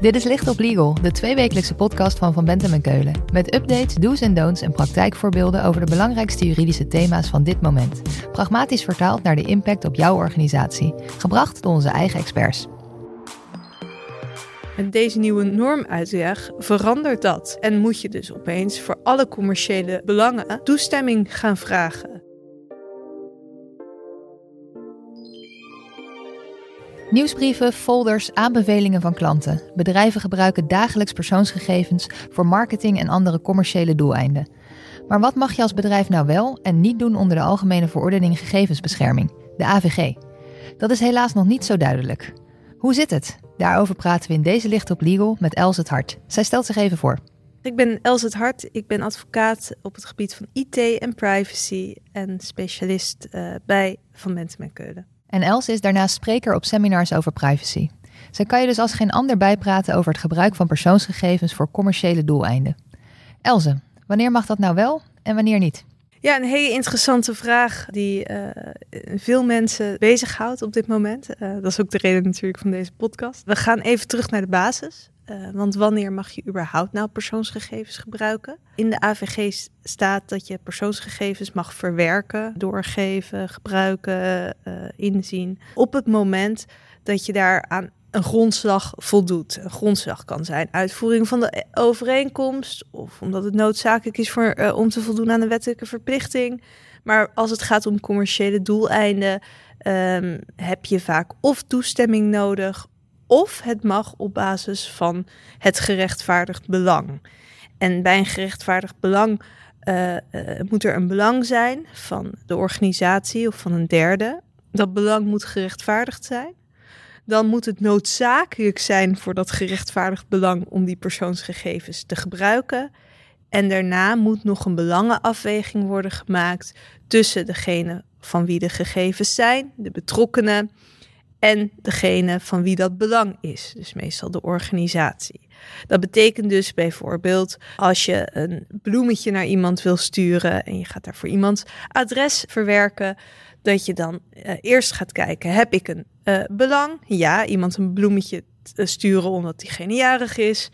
Dit is Licht op Legal, de tweewekelijkse podcast van Van Bentem en Keulen. Met updates, do's en don'ts en praktijkvoorbeelden over de belangrijkste juridische thema's van dit moment. Pragmatisch vertaald naar de impact op jouw organisatie. Gebracht door onze eigen experts. Met deze nieuwe normuitweg verandert dat. En moet je dus opeens voor alle commerciële belangen toestemming gaan vragen. Nieuwsbrieven, folders, aanbevelingen van klanten. Bedrijven gebruiken dagelijks persoonsgegevens voor marketing en andere commerciële doeleinden. Maar wat mag je als bedrijf nou wel en niet doen onder de Algemene Verordening Gegevensbescherming, de AVG? Dat is helaas nog niet zo duidelijk. Hoe zit het? Daarover praten we in deze Licht op Legal met Els het Hart. Zij stelt zich even voor. Ik ben Els het Hart. Ik ben advocaat op het gebied van IT en privacy en specialist uh, bij Van Bentem Keulen. En Els is daarnaast spreker op seminars over privacy. Zij kan je dus als geen ander bijpraten over het gebruik van persoonsgegevens voor commerciële doeleinden. Elze, wanneer mag dat nou wel en wanneer niet? Ja, een hele interessante vraag die uh, veel mensen bezighoudt op dit moment. Uh, dat is ook de reden natuurlijk van deze podcast. We gaan even terug naar de basis. Uh, want wanneer mag je überhaupt nou persoonsgegevens gebruiken? In de AVG staat dat je persoonsgegevens mag verwerken, doorgeven, gebruiken, inzien. Op het moment dat je daar aan een grondslag voldoet. Een grondslag kan zijn uitvoering van de overeenkomst of omdat het noodzakelijk is voor, uh, om te voldoen aan een wettelijke verplichting. Maar als het gaat om commerciële doeleinden, um, heb je vaak of toestemming nodig of het mag op basis van het gerechtvaardigd belang. En bij een gerechtvaardigd belang uh, uh, moet er een belang zijn van de organisatie of van een derde. Dat belang moet gerechtvaardigd zijn dan moet het noodzakelijk zijn voor dat gerechtvaardigd belang om die persoonsgegevens te gebruiken. En daarna moet nog een belangenafweging worden gemaakt tussen degene van wie de gegevens zijn, de betrokkenen, en degene van wie dat belang is, dus meestal de organisatie. Dat betekent dus bijvoorbeeld als je een bloemetje naar iemand wil sturen en je gaat daar voor iemands adres verwerken, dat je dan uh, eerst gaat kijken, heb ik een uh, belang? Ja, iemand een bloemetje sturen omdat diegene jarig is.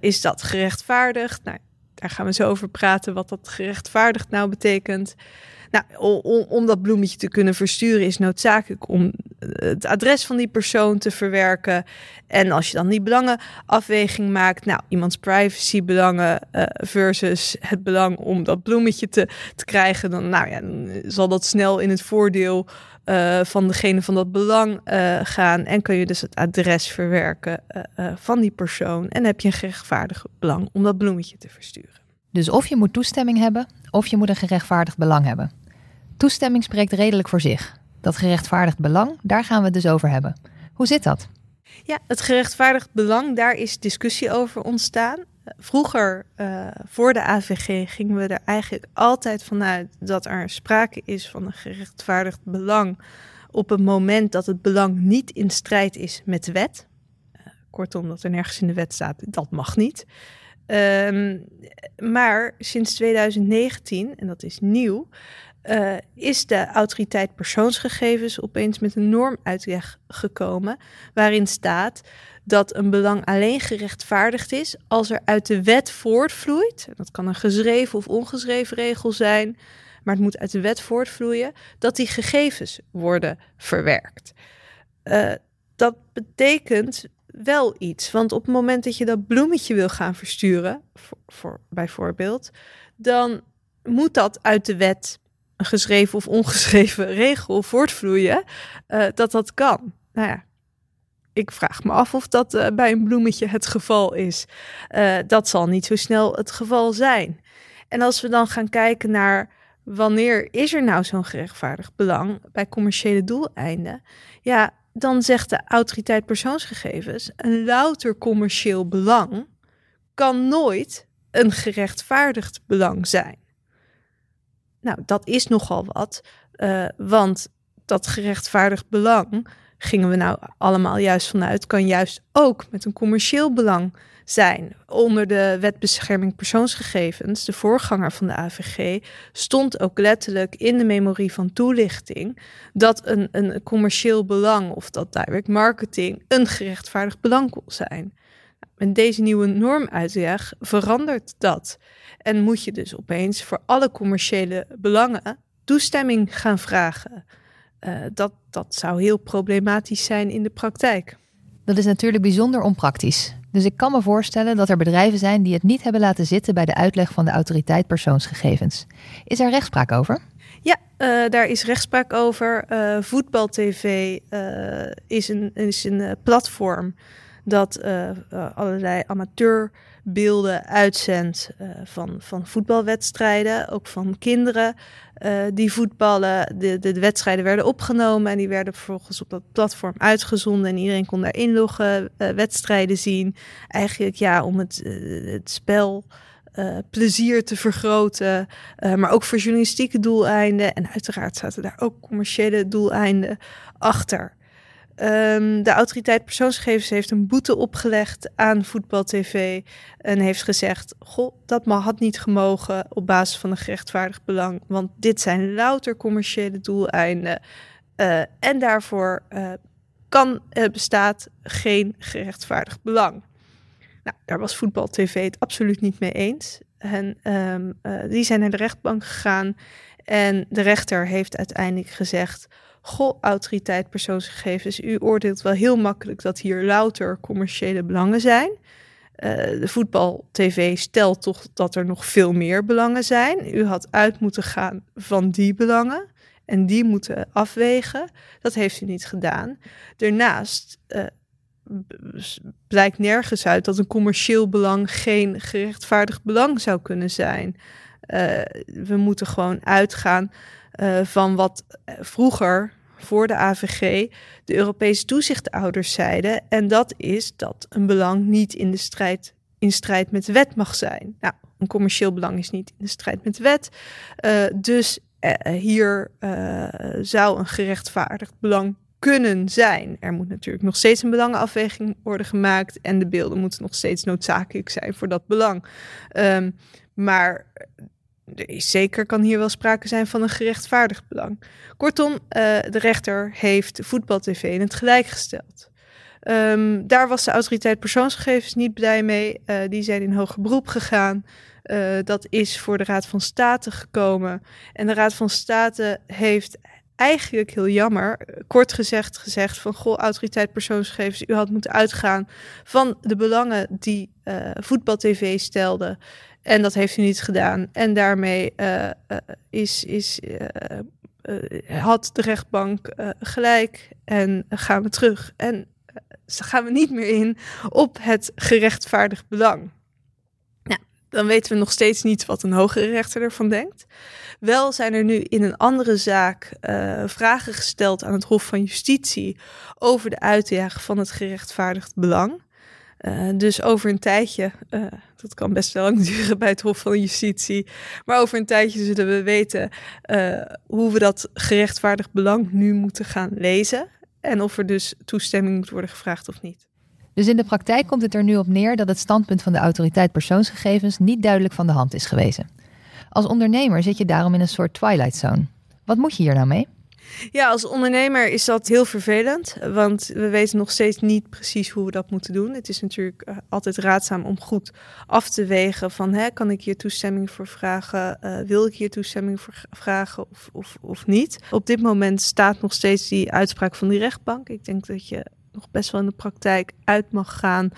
Is dat gerechtvaardigd? Nou, daar gaan we zo over praten wat dat gerechtvaardigd nou betekent. Nou, om, om, dat bloemetje te kunnen versturen is noodzakelijk om het adres van die persoon te verwerken. En als je dan die belangenafweging maakt, nou, iemands privacybelangen uh, versus het belang om dat bloemetje te, te krijgen, dan, nou ja, zal dat snel in het voordeel uh, van degene van dat belang uh, gaan. En kun je dus het adres verwerken van die persoon. En heb je een gerechtvaardigd belang om dat bloemetje te versturen. Dus of je moet toestemming hebben, of je moet een gerechtvaardigd belang hebben. Toestemming spreekt redelijk voor zich. Dat gerechtvaardigd belang, daar gaan we het dus over hebben. Hoe zit dat? Ja, het gerechtvaardigd belang, daar is discussie over ontstaan. Vroeger, uh, voor de AVG, gingen we er eigenlijk altijd vanuit dat er sprake is van een gerechtvaardigd belang op het moment dat het belang niet in strijd is met de wet. Uh, kortom, dat er nergens in de wet staat, dat mag niet. Um, maar sinds 2019, en dat is nieuw, uh, is de autoriteit persoonsgegevens opeens met een normuitweg gekomen. Waarin staat dat een belang alleen gerechtvaardigd is als er uit de wet voortvloeit. Dat kan een geschreven of ongeschreven regel zijn. Maar het moet uit de wet voortvloeien dat die gegevens worden verwerkt. Uh, dat betekent wel iets. Want op het moment dat je dat bloemetje wil gaan versturen, voor, bijvoorbeeld, dan moet dat uit de wet een geschreven of ongeschreven regel voortvloeien, uh, dat dat kan. Nou ja, ik vraag me af of dat uh, bij een bloemetje het geval is. Uh, dat zal niet zo snel het geval zijn. En als we dan gaan kijken naar wanneer is er nou zo'n gerechtvaardigd belang bij commerciële doeleinden, ja, dan zegt de autoriteit persoonsgegevens: een louter commercieel belang kan nooit een gerechtvaardigd belang zijn. Nou, dat is nogal wat, uh, want dat gerechtvaardigd belang gingen we nou allemaal juist vanuit, kan juist ook met een commercieel belang zijn. Onder de wet bescherming persoonsgegevens, de voorganger van de AVG, stond ook letterlijk in de memorie van toelichting dat een, een commercieel belang of dat direct marketing een gerechtvaardigd belang kon zijn. Met deze nieuwe normuitweg verandert dat. En moet je dus opeens voor alle commerciële belangen toestemming gaan vragen. Uh, dat, dat zou heel problematisch zijn in de praktijk. Dat is natuurlijk bijzonder onpraktisch. Dus ik kan me voorstellen dat er bedrijven zijn die het niet hebben laten zitten bij de uitleg van de autoriteit persoonsgegevens. Is er rechtspraak over? Ja, uh, daar is rechtspraak over. Uh, Voetbal TV is een, is een platform dat allerlei amateur beelden uitzendt uh, van, van voetbalwedstrijden, ook van kinderen die voetballen. De, de, de, wedstrijden werden opgenomen en die werden vervolgens op dat platform uitgezonden en iedereen kon daar inloggen, wedstrijden zien. Eigenlijk ja, om het, het spel plezier te vergroten, maar ook voor journalistieke doeleinden. En uiteraard zaten daar ook commerciële doeleinden achter. Um, de autoriteit persoonsgegevens heeft een boete opgelegd aan Voetbal TV en heeft gezegd: Goh, dat had niet gemogen op basis van een gerechtvaardigd belang, want dit zijn louter commerciële doeleinden. Uh, en daarvoor uh, kan, uh, bestaat geen gerechtvaardigd belang. Nou, daar was Voetbal TV het absoluut niet mee eens. En um, die zijn naar de rechtbank gegaan en de rechter heeft uiteindelijk gezegd Goh, autoriteit persoonsgegevens, u oordeelt wel heel makkelijk dat hier louter commerciële belangen zijn. Uh, de voetbal-tv stelt toch dat er nog veel meer belangen zijn. U had uit moeten gaan van die belangen en die moeten afwegen. Dat heeft u niet gedaan. Daarnaast uh, blijkt nergens uit dat een commercieel belang geen gerechtvaardigd belang zou kunnen zijn. Uh, we moeten gewoon uitgaan van wat vroeger voor de AVG de Europese toezichtouders zeiden. En dat is dat een belang niet in de strijd, in strijd met de wet mag zijn. Nou, een commercieel belang is niet in de strijd met de wet. Uh, dus uh, hier uh, zou een gerechtvaardigd belang kunnen zijn. Er moet natuurlijk nog steeds een belangenafweging worden gemaakt en de beelden moeten nog steeds noodzakelijk zijn voor dat belang. Um, maar zeker kan hier wel sprake zijn van een gerechtvaardigd belang. Kortom, uh, de rechter heeft Voetbal TV in het gelijk gesteld. Um, daar was de autoriteit persoonsgegevens niet blij mee. Uh, die zijn in hoger beroep gegaan. Uh, dat is voor de Raad van State gekomen. En de Raad van State heeft eigenlijk heel jammer, kort gezegd, gezegd van goh, autoriteit persoonsgegevens, u had moeten uitgaan van de belangen die Voetbal TV stelde. En dat heeft u niet gedaan. En daarmee uh, uh, is, is, had de rechtbank gelijk en gaan we terug. En gaan we niet meer in op het gerechtvaardigd belang. Nou, dan weten we nog steeds niet wat een hogere rechter ervan denkt. Wel zijn er nu in een andere zaak vragen gesteld aan het Hof van Justitie over de uitleg van het gerechtvaardigd belang. Uh, dus over een tijdje, uh, dat kan best wel lang duren bij het Hof van Justitie, maar over een tijdje zullen we weten hoe we dat gerechtvaardigd belang nu moeten gaan lezen. En of er dus toestemming moet worden gevraagd of niet. Dus in de praktijk komt het er nu op neer dat het standpunt van de autoriteit persoonsgegevens niet duidelijk van de hand is gewezen. Als ondernemer zit je daarom in een soort twilight zone. Wat moet je hier nou mee? Ja, als ondernemer is dat heel vervelend, want we weten nog steeds niet precies hoe we dat moeten doen. Het is natuurlijk uh, altijd raadzaam om goed af te wegen van, hè, kan ik hier toestemming voor vragen? Uh, wil ik hier toestemming voor vragen of, of, of niet? Op dit moment staat nog steeds die uitspraak van die rechtbank. Ik denk dat je nog best wel in de praktijk uit mag gaan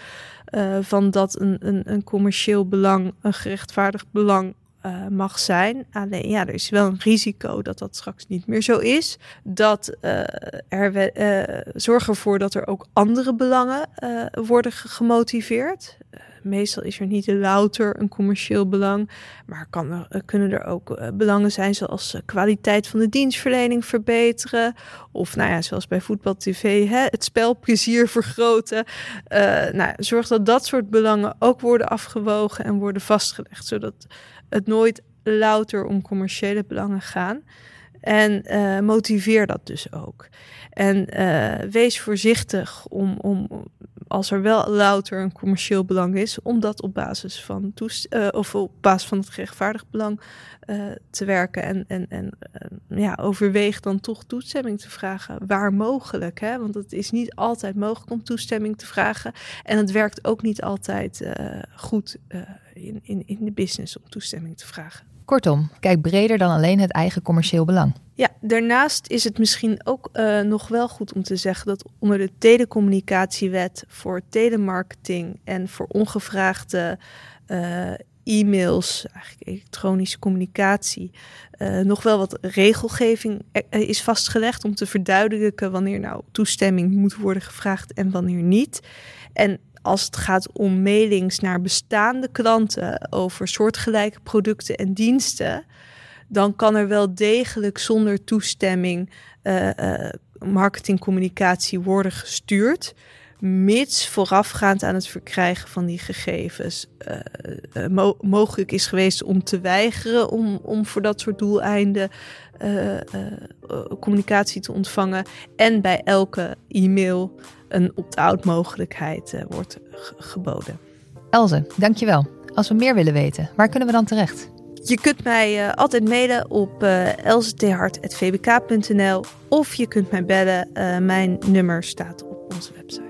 uh, van dat een, een, een commercieel belang, een gerechtvaardigd belang uh, mag zijn. Alleen ja, er is wel een risico dat dat straks niet meer zo is. Dat uh, er uh, zorg ervoor dat er ook andere belangen worden gemotiveerd. Meestal is er niet louter een commercieel belang, maar kan er, kunnen er ook belangen zijn zoals kwaliteit van de dienstverlening verbeteren. Of nou ja, zoals bij voetbal TV, hè, het spelplezier vergroten. nou, zorg dat dat soort belangen ook worden afgewogen en worden vastgelegd, zodat het nooit louter om commerciële belangen gaan. En motiveer dat dus ook. En wees voorzichtig om, om als er wel louter een commercieel belang is, om dat op basis van, toest uh, of op basis van het gerechtvaardigd belang uh, te werken. En, en, en uh, ja, overweeg dan toch toestemming te vragen, waar mogelijk. Hè? Want het is niet altijd mogelijk om toestemming te vragen. En het werkt ook niet altijd goed in, in, in de business om toestemming te vragen. Kortom, kijk breder dan alleen het eigen commercieel belang. Ja, daarnaast is het misschien ook uh, nog wel goed om te zeggen dat onder de telecommunicatiewet voor telemarketing en voor ongevraagde uh, e-mails, eigenlijk elektronische communicatie, uh, nog wel wat regelgeving is vastgelegd om te verduidelijken wanneer nou toestemming moet worden gevraagd en wanneer niet. En als het gaat om mailings naar bestaande klanten over soortgelijke producten en diensten, dan kan er wel degelijk zonder toestemming uh, uh, marketingcommunicatie worden gestuurd. Mits voorafgaand aan het verkrijgen van die gegevens mo mogelijk is geweest om te weigeren om, om voor dat soort doeleinden communicatie te ontvangen. En bij elke e-mail een opt-out mogelijkheid wordt geboden. Elze, dankjewel. Als we meer willen weten, waar kunnen we dan terecht? Je kunt mij uh, altijd mailen op uh, eh, elzethart.vbk.nl of je kunt mij bellen. Mijn nummer staat op onze website.